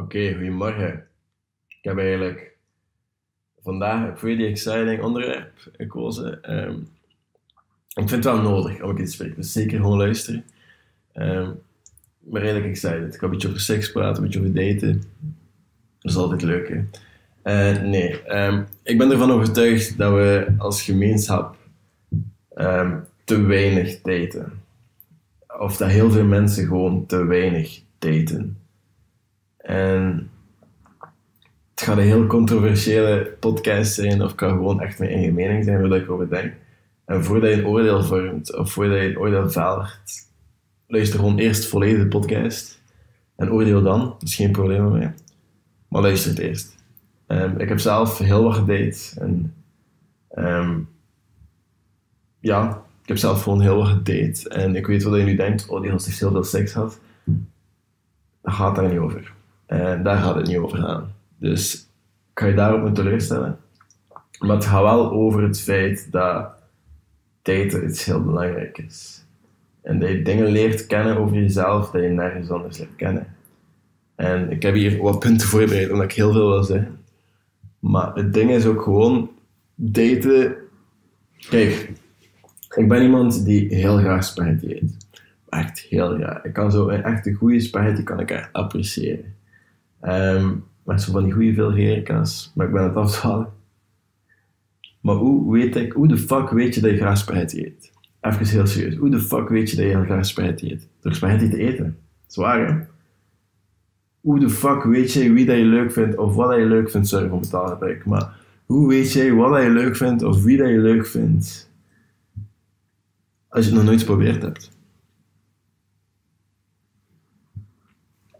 Oké, goedemorgen. Ik heb eigenlijk vandaag een pretty exciting onderwerp gekozen. Ehm, ik vind het wel nodig om ik iets te spreken, dus zeker gewoon luisteren. Um, ben redelijk excited. Ik ga een beetje over seks praten, een beetje over daten. Dat is altijd leuk, hè? Uh, nee, ehm, ik ben ervan overtuigd dat we als gemeenschap te weinig daten. Of dat heel veel mensen gewoon te weinig daten. En het gaat een heel controversiële podcast zijn, of kan gewoon echt mijn eigen mening zijn, waar ik over denk. En voordat je een oordeel vormt, of voordat je een oordeel valt, luister gewoon eerst volledig de podcast. En oordeel dan, dat is geen probleem mij. Maar luister het eerst. Um, ik heb zelf heel wat gedate. En um, ja, ik heb zelf gewoon heel wat gedate. En ik weet wat je nu denkt, oh die heeft heel veel seks gehad. Dat gaat daar niet over. En daar gaat het niet over gaan. Dus ik ga je daarop moeten teleurstellen. Maar het gaat wel over het feit dat daten iets heel belangrijk is. En dat je dingen leert kennen over jezelf dat je nergens anders leert kennen. En ik heb hier wat punten voorbereid, omdat ik heel veel wil zeggen. Maar het ding is ook gewoon, daten... Kijk, ik ben iemand die heel graag spaghetti eet. Echt heel graag. Ik kan zo een echte goede spaghetti kan ik echt appreciëren. Um, met zo van die goede veel maar ik ben het afhalen. Maar hoe weet ik, hoe de fuck weet je dat je graag spaghetti eet? Even heel serieus, hoe de fuck weet je dat je graag spaghetti eet? Door spaghetti te eten. Zwaar hè? Hoe de fuck weet je wie dat je leuk vindt of wat dat je leuk vindt? Sorry voor taalgebruik, maar hoe weet jij wat dat je leuk vindt of wie dat je leuk vindt? Als je het nog nooit geprobeerd hebt.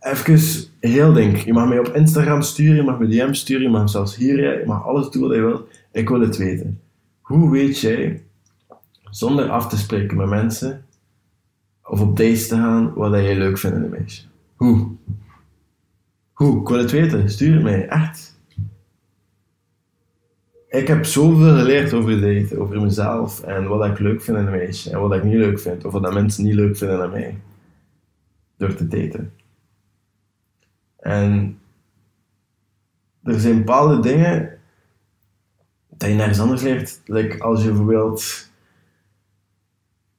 even heel denk. Je mag mij op Instagram sturen, je mag me DM sturen, je mag zelfs hier, je mag alles doen wat je wilt. Ik wil het weten. Hoe weet jij, zonder af te spreken met mensen, of op dates te gaan, wat jij leuk vindt in een meisje? Hoe? Hoe? Ik wil het weten. Stuur het mij. Echt. Ik heb zoveel geleerd over daten, over mezelf en wat ik leuk vind in een meisje en wat ik niet leuk vind, of wat mensen niet leuk vinden aan mij. Door te daten. En er zijn bepaalde dingen dat je nergens anders leert. Like als je bijvoorbeeld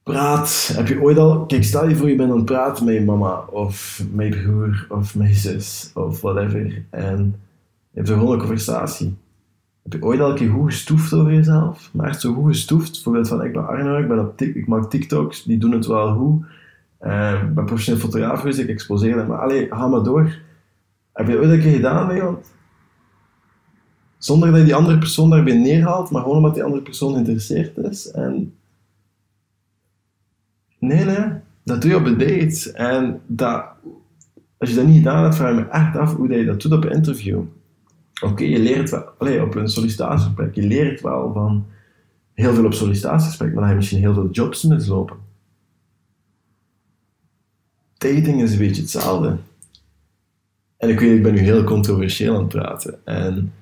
praat, heb je ooit al... Kijk, stel je voor je bent aan het praten met je mama, of met je broer, of met je zus, of whatever. En je hebt een gewone conversatie. Heb je ooit al een keer goed gestoefd over jezelf? Maar echt zo goed gestoefd. Bijvoorbeeld van, ik ben Arno, ik, ben op ik maak TikToks, die doen het wel goed. Uh, ik ben professioneel fotograaf geweest, ik exposeer Maar allee, ga maar door. Heb je dat ooit een keer gedaan iemand? Zonder dat je die andere persoon daarbij neerhaalt, maar gewoon omdat die andere persoon geïnteresseerd is. En... Nee, nee, dat doe je op een date. En dat, als je dat niet gedaan hebt, vraag je me echt af hoe je dat doet op een interview. Oké, je leert wel, allez, op een sollicitatiegesprek, je leert wel van heel veel op sollicitatiegesprek, maar dan heb je misschien heel veel jobs mislopen. Dating is een beetje hetzelfde. En ik weet, ik ben nu heel controversieel aan het praten. En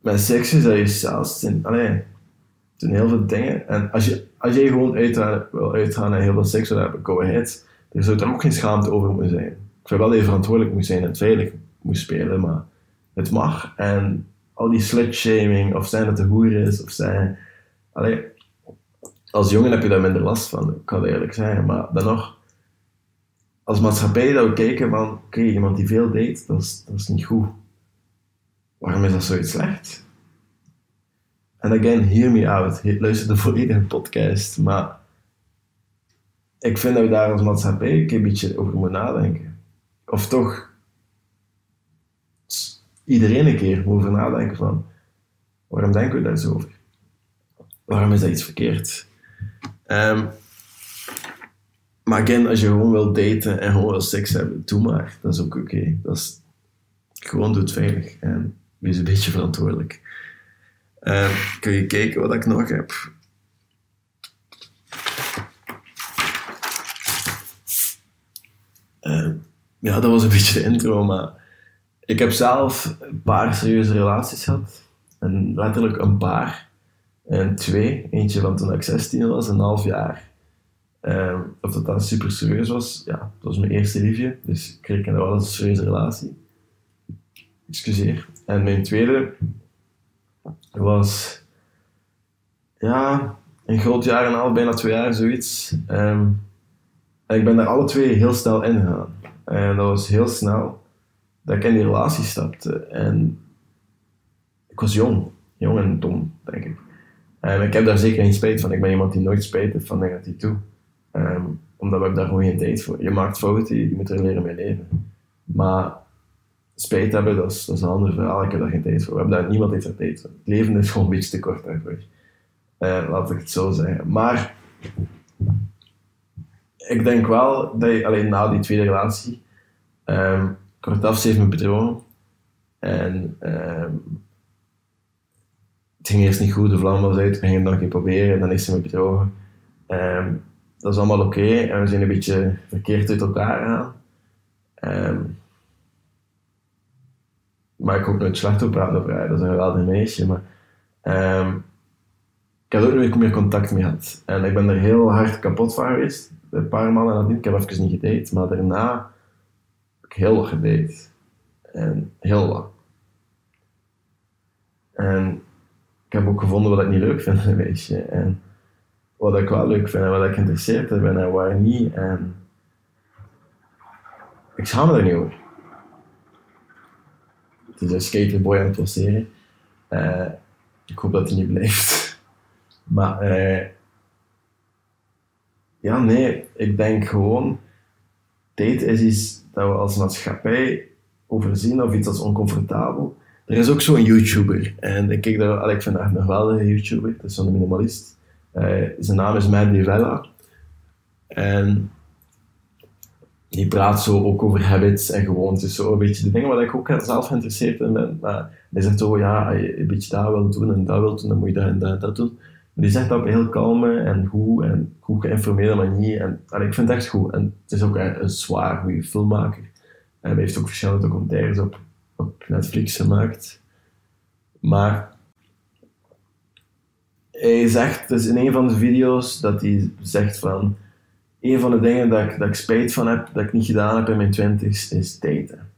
met seks is dat je zelfs... Allee, er zijn heel veel dingen. En als je, als je gewoon uitgaan, wil uitgaan en heel veel seks wil hebben, go ahead. Er zou er ook geen schaamte over moeten zijn. Ik zou wel even verantwoordelijk moeten zijn en veilig moet spelen, maar het mag. En al die slutshaming, of zijn dat de hoer is, of zijn... Allee, als jongen heb je daar minder last van, kan het eerlijk zeggen. Maar dan nog als maatschappij dat we kijken van, oké, iemand die veel date, dat is, dat is niet goed. Waarom is dat zoiets slecht? En again, hear me out. Luister de volledige podcast. Maar ik vind dat we daar als maatschappij een beetje over moeten nadenken. Of toch iedereen een keer moet over nadenken van, waarom denken we daar zo over? Waarom is dat iets verkeerd? Um, maar again, als je gewoon wil daten en gewoon wil seks hebben, doe maar. Dat is ook oké. Dat is gewoon doe het veilig en wees een beetje verantwoordelijk. Uh, kun je kijken wat ik nog heb? Uh, ja, dat was een beetje de intro, maar ik heb zelf een paar serieuze relaties gehad. En letterlijk een paar. En twee. Eentje van toen ik 16 was, een half jaar. Ehm, of dat dan super serieus was, ja, dat was mijn eerste liefje. Dus ik rekende wel een serieuze relatie. Excuseer. En mijn tweede was, ja, een groot jaar en al, bijna twee jaar, zoiets. Ehm, en ik ben daar alle twee heel snel in gegaan. En dat was heel snel dat ik in die relatie stapte. En ik was jong, jong en dom, denk ik. En ik heb daar zeker geen spijt van. Ik ben iemand die nooit spijt heeft van dingen die ik doe. Um, omdat we daar gewoon geen tijd voor. Je maakt fouten, je moet er leren mee leven. Maar spijt hebben, dat is, dat een ander verhaal. Ik heb daar geen tijd voor. We hebben daar, niemand heeft er tijd voor. Het leven is gewoon een beetje te kort daarvoor. Uh, laat ik het zo zeggen. Maar ik denk wel dat je alleen na die tweede relatie, um, kortaf, ze heeft me bedrogen. En het ging eerst niet goed, de vlam was uit, we gingen het nog een keer proberen, en dan is ze me bedrogen. Dat is allemaal oké en we zijn een beetje verkeerd uit elkaar gegaan. Um, maar ik hoop nooit slecht op praten over haar, dat is een geweldig meisje. Maar um, ik heb ook nooit meer contact mee gehad. En ik ben er heel hard kapot van geweest. Een paar maanden nadien, ik heb even niet gedate, maar daarna heb ik heel lang gedate. En heel lang. En ik heb ook gevonden wat ik niet leuk vind, een meisje. En wat ik wel leuk vind en wat ik geïnteresseerd ben en waar niet. En ik schaam me er niet over. Het is een skaterboy aan het forceren. Uh, ik hoop dat hij niet blijft. maar uh, ja, nee, ik denk gewoon, tijd is iets dat we als maatschappij overzien of iets als oncomfortabel. Er is ook zo'n YouTuber en ik kijk daar, ik vind dat een YouTuber, dat is zo'n minimalist. Uh, zijn naam is Mandy Vella. En die praat zo ook over habits en gewoontes. Zo een beetje de dingen waar ik ook zelf geïnteresseerd in ben. Maar hij zegt zo, ja, een beetje dat wil doen en dat wil doen, dan moet je dat en dat en dat doen. Maar die zegt dat op een heel kalme en goed en goed geïnformeerde manier. En, ik vind het echt goed. En het is ook een, een zwaar goede filmmaker. En hij heeft ook verschillende documentaires op, op Netflix gemaakt. Maar hij zegt, dus in een van de video's, dat hij zegt van, een van de dingen dat ik, dat ik spijt van heb, dat ik niet gedaan heb in mijn twintig's, is daten.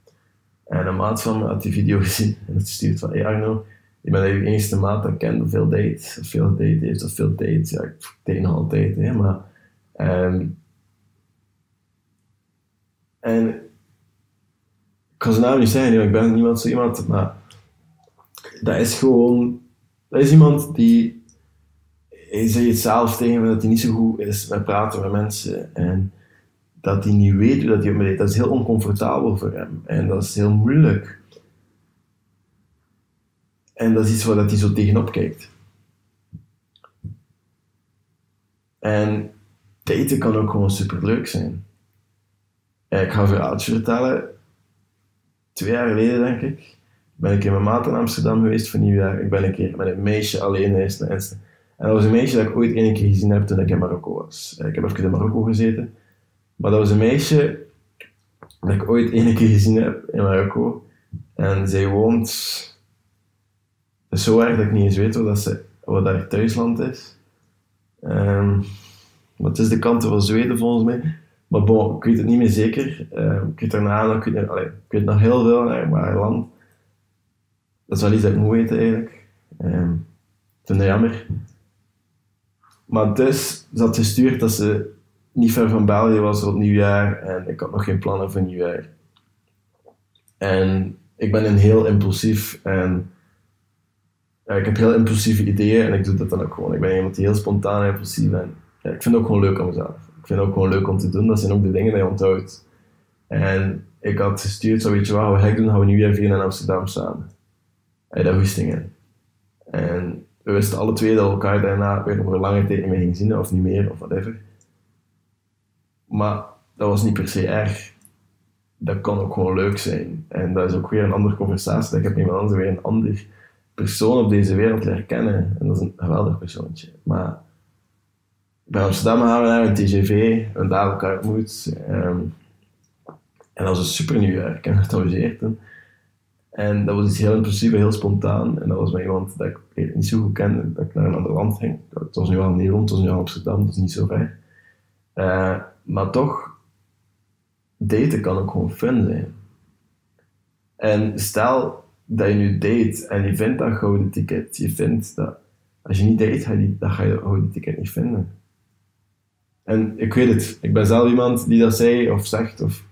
En een maat van me had die video gezien en het stuurt van, hey Arno, je bent de enige maat dat ik ken die veel date, of veel date heeft, of veel dates. Ja, ik date nog altijd, maar... Um, en ik kan zijn naam niet zeggen, ik ben niemand zo iemand, maar dat is gewoon, dat is iemand die hij zei het zelf tegen me dat hij niet zo goed is met praten met mensen. En dat hij niet weet hoe dat hij. Dat is heel oncomfortabel voor hem. En dat is heel moeilijk. En dat is iets waar dat hij zo tegenop kijkt. En daten kan ook gewoon super leuk zijn. ik ga een verhaaltje vertellen. Twee jaar geleden, denk ik, ben ik in mijn maat in Amsterdam geweest voor nieuwjaar. Ik ben een keer met een meisje alleen eens en dat was een meisje dat ik ooit één keer gezien heb toen ik in Marokko was. Eh, ik heb even in Marokko gezeten. Maar dat was een meisje dat ik ooit één keer gezien heb in Marokko. En zij woont... Het is zo erg dat ik niet eens weet wat, dat ze, wat haar thuisland is. Um, het is de kant van Zweden volgens mij. Maar bon, ik weet het niet meer zeker. Uh, ik weet daarna nog, ik weet, ik weet nog heel veel naar haar land. Dat is wel iets dat ik moet weten eigenlijk. Um, ik vind jammer. Maar dus, ze had gestuurd dat ze niet ver van België was rond nieuwjaar en ik had nog geen plannen voor nieuwjaar. En ik ben een heel impulsief en ik heb heel impulsieve ideeën en ik doe dat dan ook gewoon. Ik ben iemand die heel spontaan en impulsief en ja, ik vind het ook gewoon leuk aan mezelf. Ik vind het ook gewoon leuk om te doen. Dat zijn ook de dingen die je onthoudt. En ik had gestuurd, zo weet je wat, we gaan doen, gaan we nieuwjaar vieren in Amsterdam samen. En dat wist. En we wisten alle twee dat we elkaar daarna weer over lange tijd niet meer gingen zien, of niet meer, of whatever. Maar dat was niet per se erg. Dat kan ook gewoon leuk zijn. En dat is ook weer een andere conversatie. Ik heb iemand anders weer een ander persoon op deze wereld leren kennen. En dat is een geweldig persoontje. Maar bij Amsterdam gaan we naar een TGV, en daar elkaar ontmoet. Um, en dat was een super nieuwjaar. Ik heb het. En dat was iets heel impulsief, heel spontaan. En dat was met iemand dat ik niet zo goed kende, dat ik naar een ander land ging. Het was nu al in Nederland, het was nu al Amsterdam, dat is niet zo ver. Uh, maar toch, daten kan ook gewoon fun zijn. En stel dat je nu date en je vindt dat gouden ticket, je vindt dat als je niet date, je dan ga je dat gouden ticket niet vinden. En ik weet het, ik ben zelf iemand die dat zei of zegt, of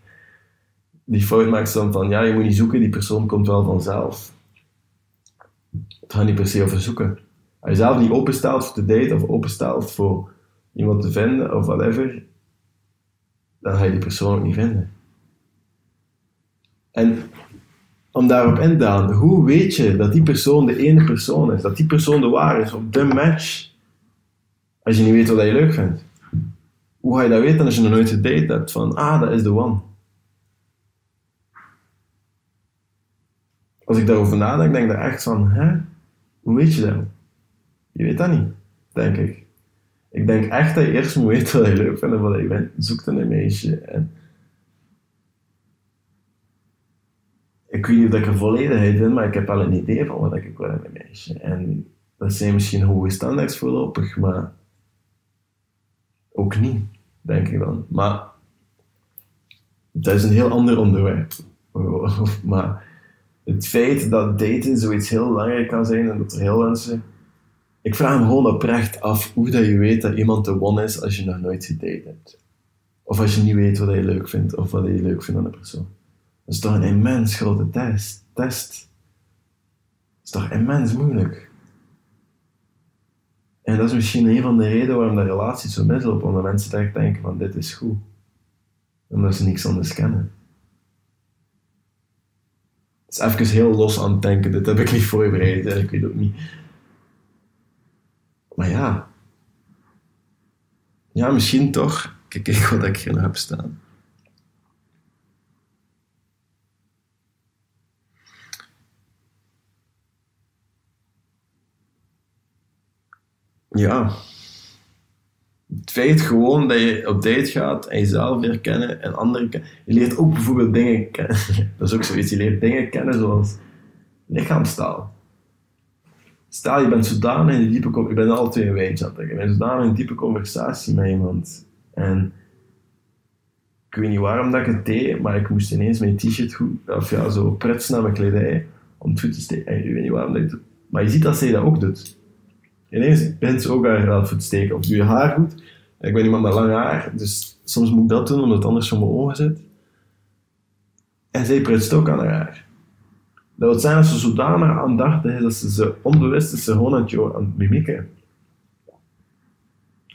die fout maakt dan van, ja, je moet niet zoeken, die persoon komt wel vanzelf. Het gaat niet per se over zoeken. Als je zelf niet openstelt voor te daten of openstelt voor iemand te vinden of whatever, dan ga je die persoon ook niet vinden. En om daarop in te gaan, hoe weet je dat die persoon de ene persoon is, dat die persoon de waar is op de match, als je niet weet wat je leuk vindt? Hoe ga je dat weten als je nog nooit gedate hebt van, ah, dat is de one? Als ik daarover nadenk, denk ik echt van, hè? Hoe weet je dat? Je weet dat niet, denk ik. Ik denk echt dat je eerst moet weten wat je leuk vindt en wat je bent. Zoekt een meisje. En ik weet niet of ik er volledigheid in, maar ik heb wel een idee van wat ik wil in een meisje. En dat zijn misschien hoge standaards voorlopig, maar ook niet, denk ik dan. Maar dat is een heel ander onderwerp. maar het feit dat daten zoiets heel belangrijk kan zijn en dat er heel mensen ik vraag me gewoon oprecht af hoe dat je weet dat iemand de one is als je nog nooit gedate hebt. Of als je niet weet wat je leuk vindt of wat je leuk vindt aan een persoon. Dat is toch een immens grote test. test. Dat is toch immens moeilijk. En dat is misschien een van de redenen waarom de relaties zo mislopen, omdat mensen echt denken van dit is goed. Omdat ze niks anders kennen. Is even heel los aan het denken, dit heb ik niet voorbereid en ik weet ook niet maar ja. Ja, misschien toch. Kijk eens wat ik hier nog heb staan. Ja. Feit gewoon dat je op date gaat en jezelf leert kennen en anderen kennen. Je leert ook bijvoorbeeld dingen kennen. Dat is ook zoiets. Je leert dingen kennen zoals lichaamstaal. Stel, je bent zodanig in een diepe... Je bent al twee een wijntje Je bent zodanig in een diepe conversatie met iemand. En ik weet niet waarom dat ik het deed, maar ik moest ineens mijn t-shirt goed... Of ja, zo prutsen naar mijn kledij om het goed te steken. Ik weet niet waarom dat ik het. Maar je ziet dat zij dat ook doet. Ineens begint ze ook haar geld voor te steken. Of doe je haar goed. Ik ben iemand met lang haar, dus soms moet ik dat doen, omdat het anders voor mijn ogen zit. En zij prutst ook aan haar haar. Dat wil zijn dat ze zodanig aandachtig is dat ze, ze onbewust is ze gewoon aan het, aan het mimieken.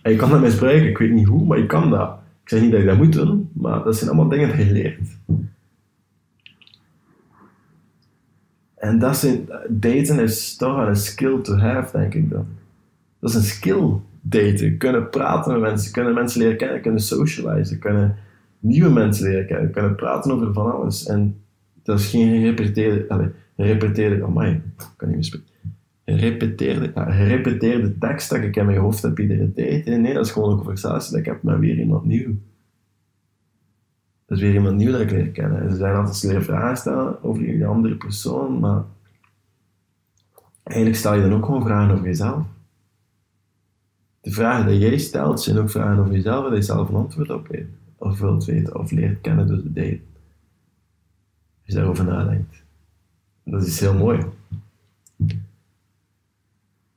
En je kan dat misbruiken, ik weet niet hoe, maar je kan dat. Ik zeg niet dat je dat moet doen, maar dat zijn allemaal dingen die je leert. En dat zijn, daten is toch een skill to have, denk ik dan. Dat is een skill, daten. Kunnen praten met mensen, kunnen mensen leren kennen, kunnen socializen, kunnen nieuwe mensen leren kennen, kunnen praten over van alles. En dat is geen gerepeteerde, allez, gerepeteerde, kan niet meer spreken. Gerepeteerde, ja, gerepeteerde tekst dat ik in mijn hoofd heb iedere tijd. Nee, dat is gewoon een conversatie dat ik heb met weer iemand nieuw. Dat is weer iemand nieuw dat ik leer kennen. Ze zijn altijd leren vragen stellen over die andere persoon, maar eigenlijk stel je dan ook gewoon vragen over jezelf. De vragen die jij stelt zijn ook vragen over jezelf, waar je zelf een antwoord op. Of wilt weten, of leert kennen door de date je daarover nadenkt. Dat is heel mooi.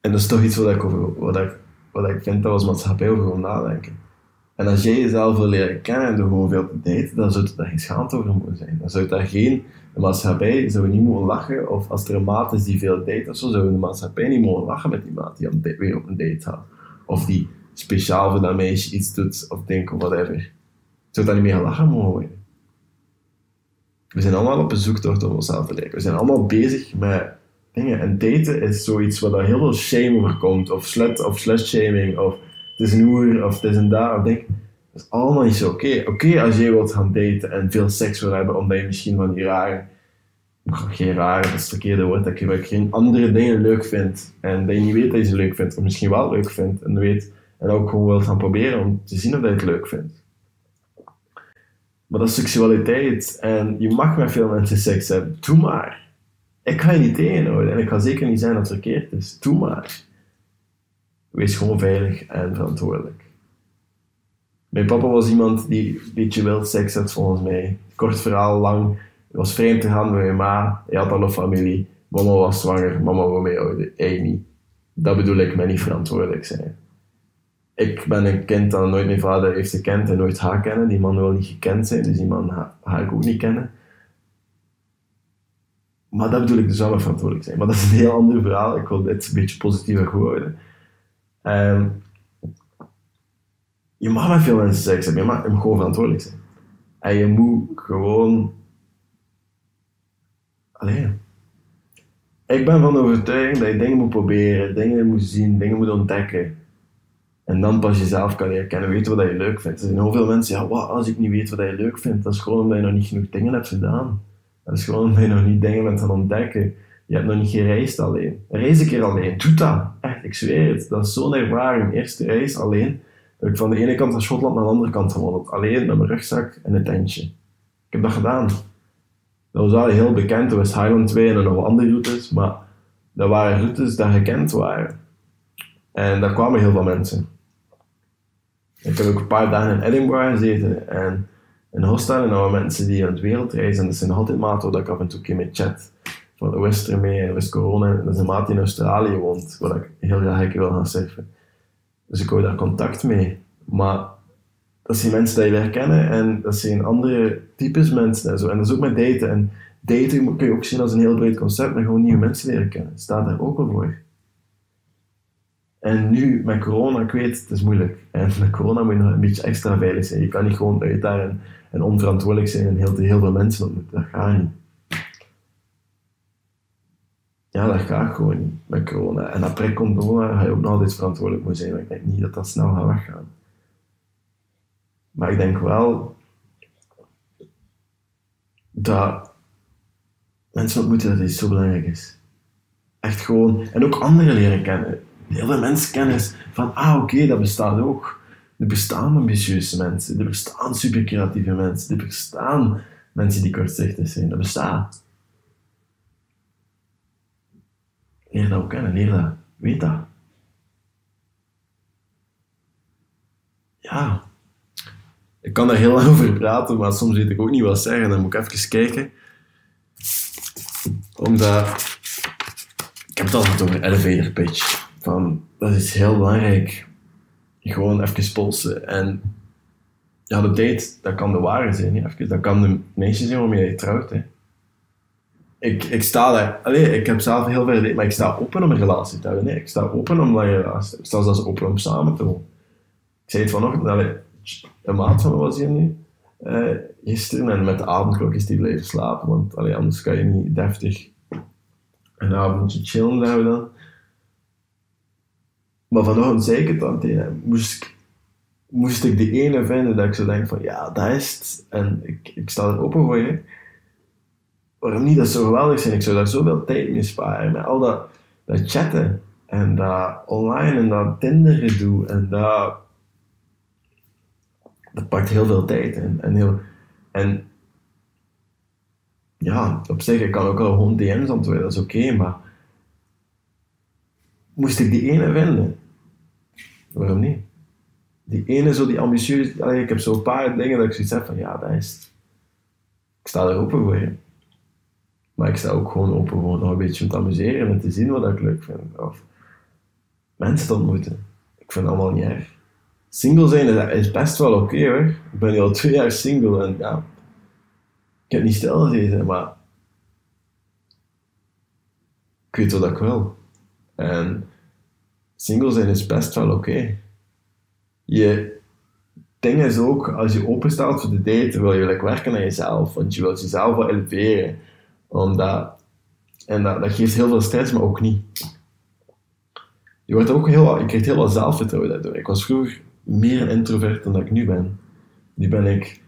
En dat is toch iets wat ik, over, vind dat we als maatschappij over nadenken. En als jij jezelf wil leren kennen en door gewoon veel te daten, dan zou daar geen schaamte over moeten zijn. Dan zou daar geen, de maatschappij zou niet moeten lachen, of als er een maat is die veel date of zo, zou de maatschappij niet mogen lachen met die maat die weer op een date gaat. Of die speciaal voor dat meisje iets doet, of denkt of whatever. Zou daar niet meer lachen mogen worden. We zijn allemaal op een zoektocht om onszelf te leren. We zijn allemaal bezig met dingen. En daten is zoiets waar heel veel shame over komt. Of slut of slut-shaming. Of het is een hoer. Of het is een daar. Of denk, dat is allemaal niet zo oké. Oké als jij wilt gaan daten en veel seks wil hebben. Omdat je misschien van die rare... Geen rare, dat is het verkeerde woord dat je geen andere dingen leuk vindt. En dat je niet weet dat je ze leuk vindt. Of misschien wel leuk vindt. En, weet, en ook gewoon wilt gaan proberen om te zien of je het leuk vindt. Maar dat is seksualiteit en je mag met veel mensen seks hebben. Doe maar. Ik ga je niet tegenhouden en ik ga zeker niet zijn dat het verkeerd is. Doe maar. Wees gewoon veilig en verantwoordelijk. Mijn papa was iemand die een beetje wild seks had volgens mij. Kort verhaal, lang. Hij was vreemd te gaan met mijn ma. Hij had al een familie. Mama was zwanger. Mama wil mij houden. Hij. Dat bedoel ik met niet verantwoordelijk zijn. Ik ben een kind dat nooit mijn vader heeft gekend en nooit haar kennen. Die man wil niet gekend zijn, dus die man ga, ik ook niet kennen. Maar dat bedoel ik dus wel verantwoordelijk zijn. Maar dat is een heel ander verhaal. Ik wil dit een beetje positiever geworden. Um, je mag met veel mensen seks hebben, je mag gewoon verantwoordelijk zijn. En je moet gewoon... Alleen. Ik ben van overtuiging dat je dingen moet proberen, dingen moet zien, dingen moet ontdekken. En dan pas jezelf kan leren kennen, weten wat je leuk vindt. Er zijn heel veel mensen, ja, wat, als ik niet weet wat je leuk vindt, dat is gewoon omdat je nog niet genoeg dingen hebt gedaan. Dat is gewoon omdat je nog niet dingen bent gaan ontdekken. Je hebt nog niet gereisd alleen. Reis een keer alleen. Doe dat. Echt, ik zweer het. Dat is zo'n ervaring. Eerste reis alleen heb ik van de ene kant van Schotland naar de andere kant gewandeld. Alleen met mijn rugzak en een tentje. Ik heb dat gedaan. Dat was wel heel bekend. Was Highland 2 en nog andere routes. Maar dat waren routes die gekend waren. En daar kwamen heel veel mensen. Ik heb ook een paar dagen in Edinburgh gezeten. En in hostel en waren mensen die aan het wereldreizen. En dat zijn altijd maten dat ik af en toe met chat. Van is er mee? Is corona? En dat is een maat die in Australië woont. Waar ik heel graag wil gaan surfen. Dus ik hou daar contact mee. Maar dat zijn mensen die je herkennen en dat zijn andere types mensen en zo. En dat is ook met daten. En daten kun je ook zien als een heel breed concept, maar gewoon nieuwe mensen leren kennen. Staat daar ook al voor. En nu met corona, ik weet, het is moeilijk. En met corona moet je nog een beetje extra veilig zijn. Je kan niet gewoon uit daar en, onverantwoordelijk zijn en heel, heel veel mensen. Dat gaat niet. Ja, dat gaat gewoon niet met corona. En après corona ga je ook nog altijd verantwoordelijk moeten zijn. Maar ik denk niet dat dat snel gaat weggaan. Maar ik denk wel dat mensen ontmoeten dat dit zo belangrijk is. Echt gewoon, en ook anderen leren kennen. Heel veel mensen van, ah oké, dat bestaat ook. Er bestaan ambitieuze mensen, er bestaan supercreatieve mensen, er bestaan mensen die kortzichtig zijn, dat bestaat. Leer dat ook kennen, leer dat, weet dat. Ja, ik kan daar heel lang over praten, maar soms weet ik ook niet wat zeggen. Dan moet ik even kijken. Omdat... Ik heb het altijd over elevator pitch. Van, dat is heel belangrijk. Gewoon even polsen. En ja, de date, dat kan de ware zijn. Even, dat kan de meisje zijn waarmee je trouwt. Hè. Ik, ik sta daar... Allee, ik heb zelf heel veel maar ik sta open om een relatie te hebben. Nee, ik sta open om een relatie Ik sta zelfs open om samen te wonen. Ik zei het vanochtend, allee, een maat van me was hier nu uh, gisteren en met de avondklok is die blijven slapen, want anders kan je niet deftig een avondje chillen hebben dan. Maar vanochtend zei ik het dan moest ik, moest ik die ene vinden dat ik zo denk van ja, dat is het en ik, ik sta er open voor je. Waarom niet? Dat zou geweldig zijn. Ik zou daar zoveel tijd mee sparen. Met al dat, dat chatten en dat online en dat Tinder gedoe en dat dat pakt heel veel tijd. En, en, heel, en ja, op zich, ik kan ook al gewoon DM's antwoorden, dat is oké, maar moest ik die ene vinden? Waarom niet? Die ene, zo die ambitieus, ik heb zo'n paar dingen dat ik zoiets heb van, ja, dat is Ik sta er open voor je. Maar ik sta ook gewoon open voor nog een beetje te amuseren en te zien wat ik leuk vind. Of mensen te ontmoeten. Ik vind het allemaal niet erg single zijn is best wel oké hoor. Ik ben al twee jaar single en ja, ik heb niet stil gezeten, maar ik weet wat ik wil. En single zijn is best wel oké. Je ding is ook, als je openstaat voor de date, wil je like, werken aan jezelf, want je wilt jezelf wel eleveren. Omdat, en dat, geeft heel veel stress, maar ook niet. Je, wordt ook heel, je krijgt heel veel zelfvertrouwen daardoor. Ik was vroeger meer introvert dan dat ik nu ben. Nu ben ik,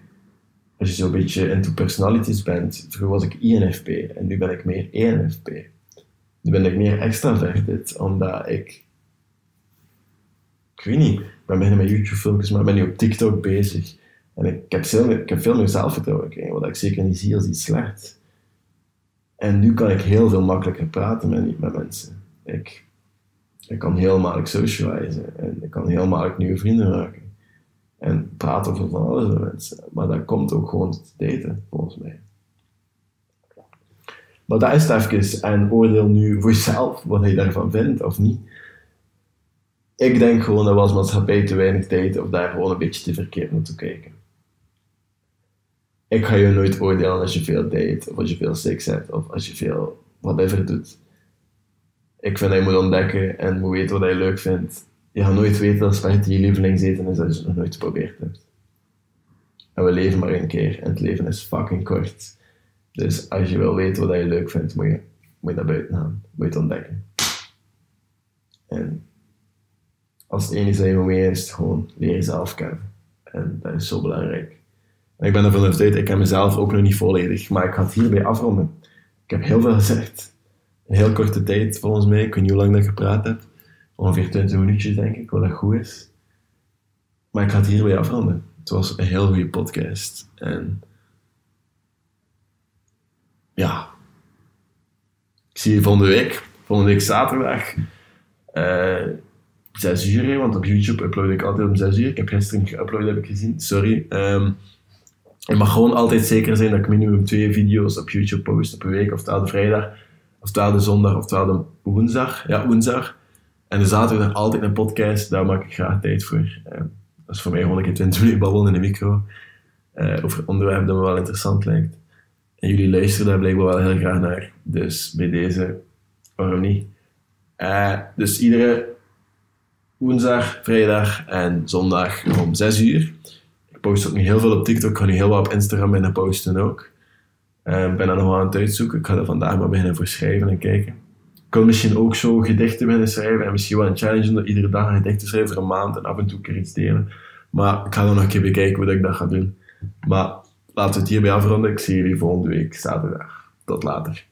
als je zo'n beetje into personalities bent, vroeger was ik INFP en nu ben ik meer ENFP. Nu ben ik meer extraverted, omdat ik, ik weet niet, ik ben beginnen met YouTube-filmpjes, maar ik ben nu op TikTok bezig. En ik heb, veel meer, ik heb veel meer zelfvertrouwen gekregen, wat ik zeker niet zie als iets slechts. En nu kan ik heel veel makkelijker praten met, met mensen. Ik ik kan heel makkelijk socializen en ik kan heel makkelijk nieuwe vrienden maken. En praat over van alles met mensen. Maar dat komt ook gewoon te daten, volgens mij. Maar dat is het even. En oordeel nu voor jezelf wat je daarvan vindt of niet. Ik denk gewoon dat we als maatschappij te weinig tijd of daar gewoon een beetje te verkeerd moeten kijken. Ik ga je nooit oordelen als je veel date, of als je veel seks hebt, of als je veel whatever doet. Ik vind dat je moet ontdekken en moet weten wat je leuk vindt. Je gaat nooit weten dat spaghetti je lievelingseten is als je het nog nooit geprobeerd hebt. En we leven maar één keer en het leven is fucking kort. Dus als je wil weten wat je leuk vindt, moet je, moet naar buiten gaan. Moet je het ontdekken. En als het enige je mee is, gewoon leer jezelf kennen. En dat is zo belangrijk. En ik ben ervan overtuigd, ik ken mezelf ook nog niet volledig, maar ik ga het hierbij afronden. Ik heb heel veel gezegd. Een heel korte tijd, volgens mij. Ik weet niet hoe lang dat ik gepraat heb. Ongeveer 20 minuutjes, denk ik, wat dat goed is. Maar ik ga het hierbij afronden. Het was een heel goede podcast. En ja, ik zie je volgende week. Volgende week zaterdag. Uh, 6 uur, want op YouTube upload ik altijd om 6 uur. Ik heb gisteren geüpload, heb ik gezien. Sorry. Um, je mag gewoon altijd zeker zijn dat ik minimum twee video's op YouTube post een week. Oftewel de vrijdag, oftewel de zondag, oftewel de woensdag. Ja, woensdag. En de zaterdag altijd een podcast. Daar maak ik graag tijd voor. Um, dat is voor mij gewoon een keer 20 minuten babbelen in de micro. Uh, over een onderwerp dat me wel interessant lijkt. En jullie luisteren daar blijkbaar wel heel graag naar. Dus bij deze, waarom niet? Uh, dus iedere woensdag, vrijdag en zondag om 6 uur. Ik post ook nu heel veel op TikTok. Ik ga nu heel wat op Instagram binnen posten ook. Ik uh, ben er nog wel aan het uitzoeken. Ik ga er vandaag maar beginnen voor schrijven en kijken. Ik wil misschien ook zo gedichten beginnen schrijven en misschien wel een challenge om iedere dag een gedicht te schrijven voor een maand en af en toe een keer iets delen. Maar ik ga dan nog een keer bekijken hoe ik dat ga doen. Maar laten we het hierbij afronden. Ik zie jullie volgende week zaterdag. Tot later.